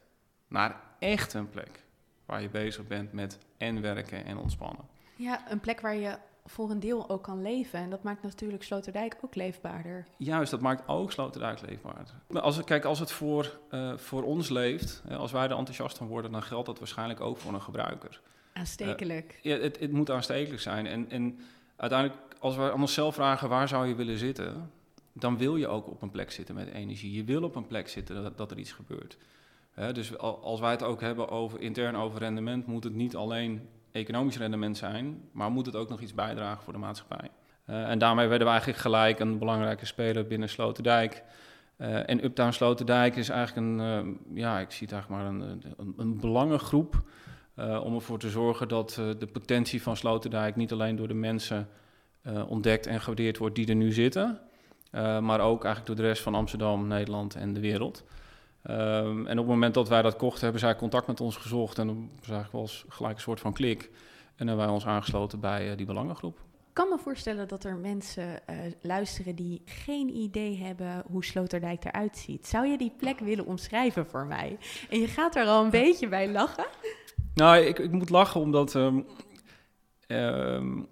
naar echt een plek waar je bezig bent met en werken en ontspannen. Ja, een plek waar je voor een deel ook kan leven. En dat maakt natuurlijk Sloterdijk ook leefbaarder. Juist, dat maakt ook Sloterdijk leefbaarder. Als, kijk, als het voor, uh, voor ons leeft, als wij er enthousiast van worden, dan geldt dat waarschijnlijk ook voor een gebruiker. Aanstekelijk. Uh, ja, het, het, moet aanstekelijk zijn. En, en uiteindelijk, als we aan onszelf vragen waar zou je willen zitten, dan wil je ook op een plek zitten met energie. Je wil op een plek zitten dat, dat er iets gebeurt. Dus als wij het ook hebben over intern over rendement, moet het niet alleen economisch rendement zijn, maar moet het ook nog iets bijdragen voor de maatschappij. Uh, en daarmee werden we eigenlijk gelijk een belangrijke speler binnen Sloterdijk. Uh, en Uptown Sloterdijk is eigenlijk een, uh, ja, ik zie het eigenlijk maar een, een, een belangengroep om ervoor te zorgen dat de potentie van Sloterdijk niet alleen door de mensen ontdekt en gewaardeerd wordt die er nu zitten, maar ook eigenlijk door de rest van Amsterdam, Nederland en de wereld. Um, en op het moment dat wij dat kochten, hebben zij contact met ons gezocht. En dan was eigenlijk wel gelijk een soort van klik. En hebben wij ons aangesloten bij uh, die belangengroep. Ik kan me voorstellen dat er mensen uh, luisteren die geen idee hebben hoe Sloterdijk eruit ziet. Zou je die plek willen omschrijven voor mij? En je gaat er al een beetje bij lachen. Nou, ik, ik moet lachen omdat. Um, um,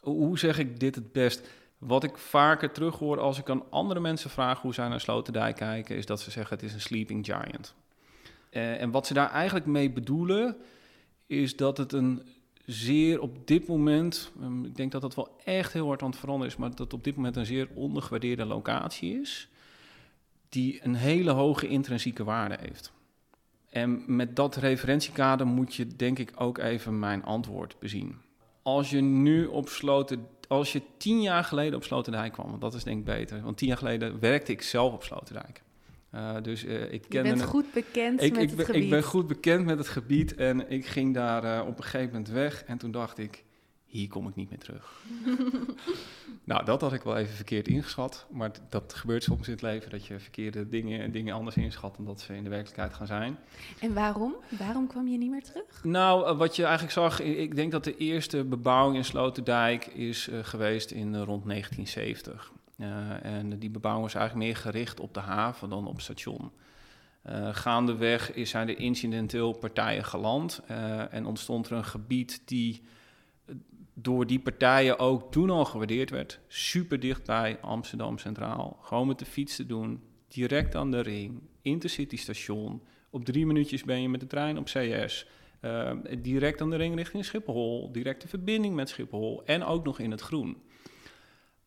hoe zeg ik dit het best? Wat ik vaker terughoor als ik aan andere mensen vraag hoe zij naar Sloterdijk kijken, is dat ze zeggen het is een sleeping giant. Uh, en wat ze daar eigenlijk mee bedoelen, is dat het een zeer op dit moment, um, ik denk dat dat wel echt heel hard aan het veranderen is, maar dat op dit moment een zeer ondergewaardeerde locatie is, die een hele hoge intrinsieke waarde heeft. En met dat referentiekader moet je denk ik ook even mijn antwoord bezien. Als je nu op Sloten als je tien jaar geleden op Sloterdijk kwam, want dat is denk ik beter. Want tien jaar geleden werkte ik zelf op Sloterdijk. Uh, dus uh, ik ken. Je bent goed bekend ik, met ik, het ben, gebied. Ik ben goed bekend met het gebied en ik ging daar uh, op een gegeven moment weg. En toen dacht ik, hier kom ik niet meer terug. nou, dat had ik wel even verkeerd ingeschat. Maar dat gebeurt soms in het leven, dat je verkeerde dingen, dingen anders inschat dan dat ze in de werkelijkheid gaan zijn. En waarom? Waarom kwam je niet meer terug? Nou, uh, wat je eigenlijk zag, ik denk dat de eerste bebouwing in Sloterdijk is uh, geweest in uh, rond 1970. en die bebouwing was eigenlijk meer gericht op de haven dan op station. gaandeweg zijn er incidenteel partijen geland en ontstond er een gebied die door die partijen ook toen al gewaardeerd werd. Super dichtbij Amsterdam Centraal. Gewoon met de fiets te doen. Direct aan de ring. Intercity station. Op drie minuutjes ben je met de trein op CS. Uh, direct aan de ring richting Schiphol. Directe verbinding met Schiphol. En ook nog in het groen.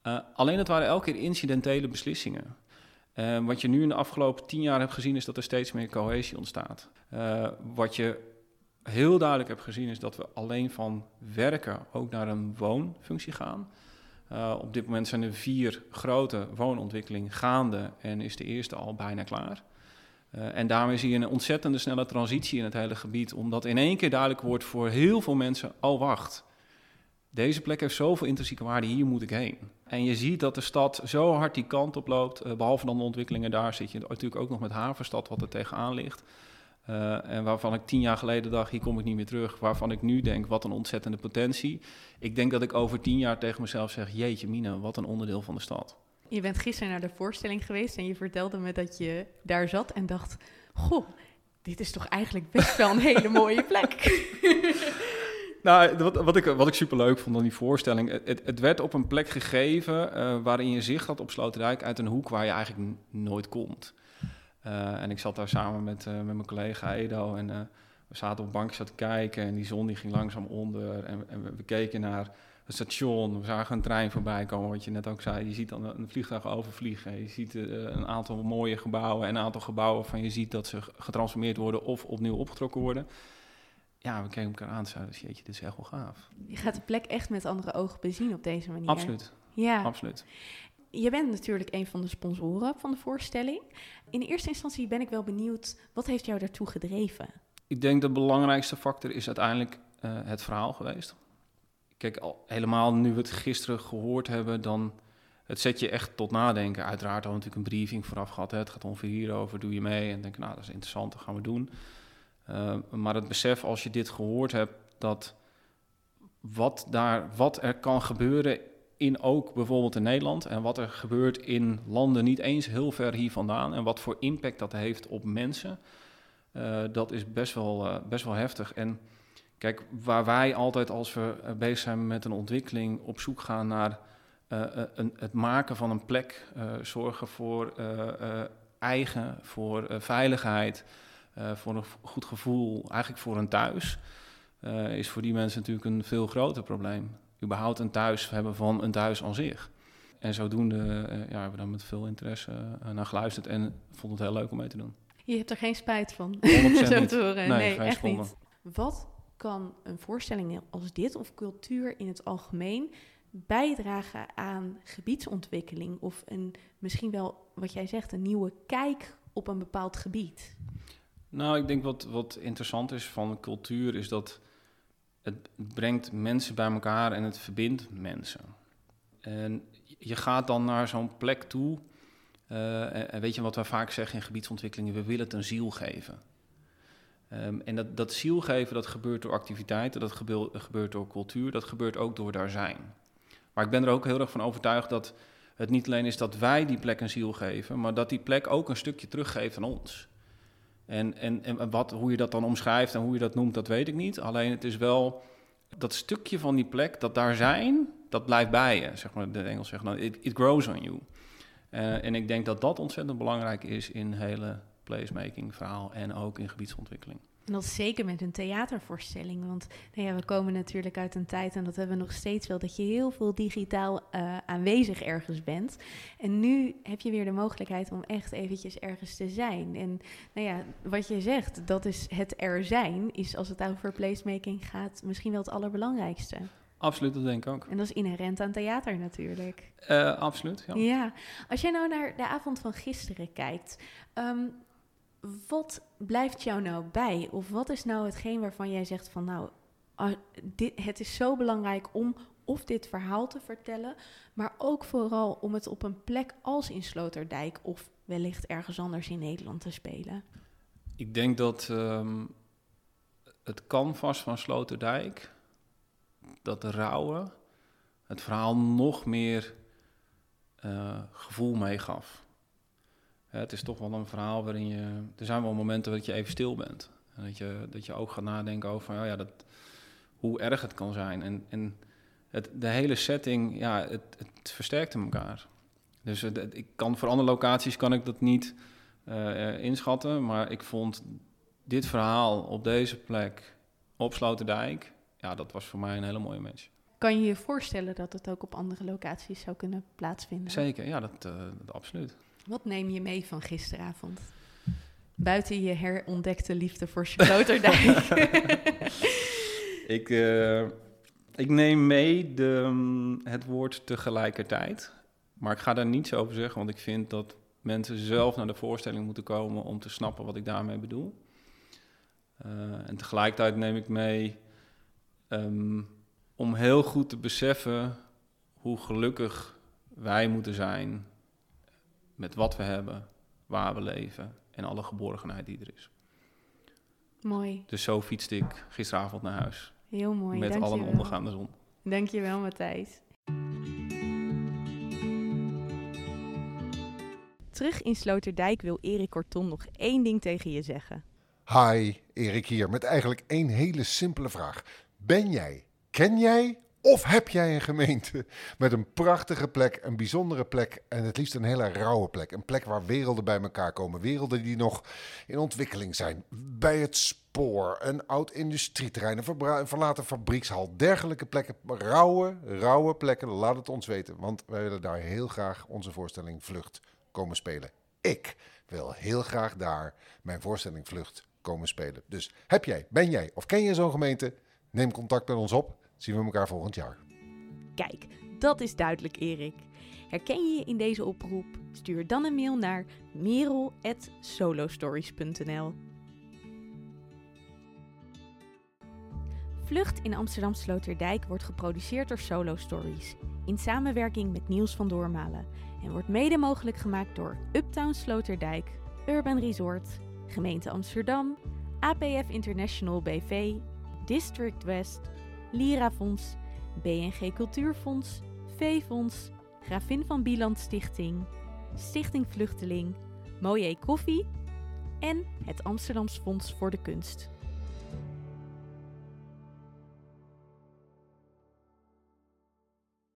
Uh, alleen het waren elke keer incidentele beslissingen. Uh, wat je nu in de afgelopen tien jaar hebt gezien is dat er steeds meer cohesie ontstaat. wat je heel duidelijk heb gezien, is dat we alleen van werken ook naar een woonfunctie gaan. Uh, op dit moment zijn er vier grote woonontwikkelingen gaande en is de eerste al bijna klaar. Uh, en daarmee zie je een ontzettende snelle transitie in het hele gebied, omdat in één keer duidelijk wordt voor heel veel mensen: oh wacht, deze plek heeft zoveel intrinsieke waarde, hier moet ik heen. En je ziet dat de stad zo hard die kant op loopt, uh, behalve dan de ontwikkelingen daar, zit je natuurlijk ook nog met Havenstad wat er tegenaan ligt. Uh, en waarvan ik tien jaar geleden dacht, hier kom ik niet meer terug. Waarvan ik nu denk, wat een ontzettende potentie. Ik denk dat ik over tien jaar tegen mezelf zeg, jeetje Mina, wat een onderdeel van de stad. Je bent gisteren naar de voorstelling geweest en je vertelde me dat je daar zat en dacht, goh, dit is toch eigenlijk best wel een hele mooie plek. Nou, wat, wat, ik, wat ik super leuk vond aan die voorstelling, het, het werd op een plek gegeven uh, waarin je zicht had op Sloterdijk uit een hoek waar je eigenlijk nooit komt. Uh, en ik zat daar samen met, uh, met mijn collega Edo en uh, we zaten op een bankje te kijken en die zon die ging langzaam onder en, en we, we, keken naar het station, we zagen een trein voorbij komen, wat je net ook zei, je ziet dan een vliegtuig overvliegen, je ziet een aantal mooie gebouwen en een aantal gebouwen van je ziet dat ze getransformeerd worden of opnieuw opgetrokken worden. Ja, we keken elkaar aan en zeiden, jeetje, dit is echt wel gaaf. Je gaat de plek echt met andere ogen bezien op deze manier. Absoluut. Ja. Absoluut je bent natuurlijk een van de sponsoren van de voorstelling. In eerste instantie ben ik wel benieuwd, wat heeft jou daartoe gedreven? Ik denk de belangrijkste factor is uiteindelijk uh, het verhaal geweest. Kijk, al, helemaal nu we het gisteren gehoord hebben, dan het zet je echt tot nadenken. Uiteraard hadden we natuurlijk een briefing vooraf gehad. Hè. Het gaat ongeveer hierover, doe je mee? En denk, nou, dat is interessant, dat gaan we doen. Uh, maar het besef als je dit gehoord hebt, dat wat, daar, wat er kan gebeuren in ook bijvoorbeeld in Nederland en wat er gebeurt in landen niet eens heel ver hier vandaan en wat voor impact dat heeft op mensen, uh, dat is best wel, uh, best wel heftig. En kijk, waar wij altijd als we uh, bezig zijn met een ontwikkeling op zoek gaan naar een, het maken van een plek, zorgen voor eigen, voor veiligheid, voor een goed gevoel, eigenlijk voor een thuis, is voor die mensen natuurlijk een veel groter probleem überhaupt een thuis hebben van een thuis aan zich. En zodoende uh, ja, hebben we daar met veel interesse uh, naar geluisterd en vond het heel leuk om mee te doen. Je hebt er geen spijt van, 100% zo te horen. Nee, Nee, echt niet. Wat kan een voorstelling als dit, of cultuur in het algemeen, bijdragen aan gebiedsontwikkeling? Of een, misschien wel, wat jij zegt, een nieuwe kijk op een bepaald gebied? Nou, ik denk wat, wat interessant is van cultuur is dat het brengt mensen bij elkaar en het verbindt mensen. En je gaat dan naar zo'n plek toe. eh, en, weet je wat we vaak zeggen in gebiedsontwikkelingen? We willen het een ziel geven. Ehm, en dat, dat ziel geven, dat gebeurt door activiteiten, dat gebeurt, gebeurt door cultuur, dat gebeurt ook door daar zijn. Maar ik ben er ook heel erg van overtuigd dat het niet alleen is dat wij die plek een ziel geven, maar dat die plek ook een stukje teruggeeft aan ons. En, en, en wat, hoe je dat dan omschrijft en hoe je dat noemt, dat weet ik niet. Alleen het is wel dat stukje van die plek, dat daar zijn, dat blijft bij je. Zeg maar, de Engels it, it grows on you. Eh, en ik denk dat dat ontzettend belangrijk is in hele placemaking verhaal en ook in gebiedsontwikkeling. En dat is zeker met een theatervoorstelling. Want nou ja, we komen natuurlijk uit een tijd, en dat hebben we nog steeds wel, dat je heel veel digitaal eh, aanwezig ergens bent. En nu heb je weer de mogelijkheid om echt eventjes ergens te zijn. En nou ja, wat je zegt, dat is het er zijn, is als het over placemaking gaat, misschien wel het allerbelangrijkste. Absoluut, dat denk ik ook. En dat is inherent aan theater natuurlijk. Eh, absoluut, ja. Ja. als jij nou naar de avond van gisteren kijkt, ehm, wat blijft jou nou bij? Of wat is nou hetgeen waarvan jij zegt van nou, ah, dit, het is zo belangrijk om of dit verhaal te vertellen, maar ook vooral om het op een plek als in Sloterdijk of wellicht ergens anders in Nederland te spelen? Ik denk dat ehm, het canvas van Sloterdijk, dat rauwe, het verhaal nog meer eh, gevoel meegaf. Het is toch wel een verhaal waarin je... Er zijn wel momenten dat je even stil bent. En dat je, dat je ook gaat nadenken over oh ja, dat, hoe erg het kan zijn. En, en het, de hele setting, ja, het, het versterkte elkaar. Dus het- het- ik kan, voor andere locaties kan ik dat niet eh, eh, inschatten. Maar ik vond dit verhaal op deze plek, op Sloterdijk... Ja, dat was voor mij een hele mooie match. Kan je je voorstellen dat het ook op andere locaties zou kunnen plaatsvinden? Zeker, ja, dat, eh, dat absoluut. Wat neem je mee van gisteravond? Buiten je herontdekte liefde voor Sloterdijk. Ik, eh, ik neem mee de, mm, het woord tegelijkertijd. Maar ik ga daar niets over zeggen, want ik vind dat mensen zelf naar de voorstelling moeten komen om te snappen wat ik daarmee bedoel. Eh, en tegelijkertijd neem ik mee ehm, om heel goed te beseffen hoe gelukkig wij moeten zijn met wat we hebben, waar we leven en alle geborgenheid die er is. mooi, Dus zo fietste ik gisteravond naar huis. heel mooi. met Dank al je een wel. ondergaande zon. Dankjewel, Matthijs. Terug in Sloterdijk wil Erik Korton nog één ding tegen je zeggen. Hi, Erik hier met eigenlijk één hele simpele vraag. Ben jij, ken jij of heb jij een gemeente met een prachtige plek, een bijzondere plek en het liefst een hele rauwe plek? Een plek waar werelden bij elkaar komen, werelden die nog in ontwikkeling zijn. Bij het spoor, een oud industrieterrein, een, verlaten fabriekshal, dergelijke plekken. Rauwe, rauwe plekken, laat het ons weten, want wij willen daar heel graag onze voorstelling Vlucht komen spelen. Ik wil heel graag daar mijn voorstelling Vlucht komen spelen. Dus heb jij, ben jij of ken je zo'n gemeente? Neem contact met ons op. Zien we elkaar volgend jaar. Kijk, dat is duidelijk, Erik. Herken je je in deze oproep? Stuur dan een mail naar merel.solostories.nl Vlucht in Amsterdam Sloterdijk wordt geproduceerd door Solo Stories in samenwerking met Niels van Doormalen en wordt mede mogelijk gemaakt door Uptown Sloterdijk, Urban Resort, Gemeente Amsterdam, APF International BV, District West, Lirafonds, BNG Cultuurfonds, V-Fonds, Gravin van Bieland Stichting, Stichting Vluchteling, Mooie Koffie en het Amsterdams Fonds voor de Kunst.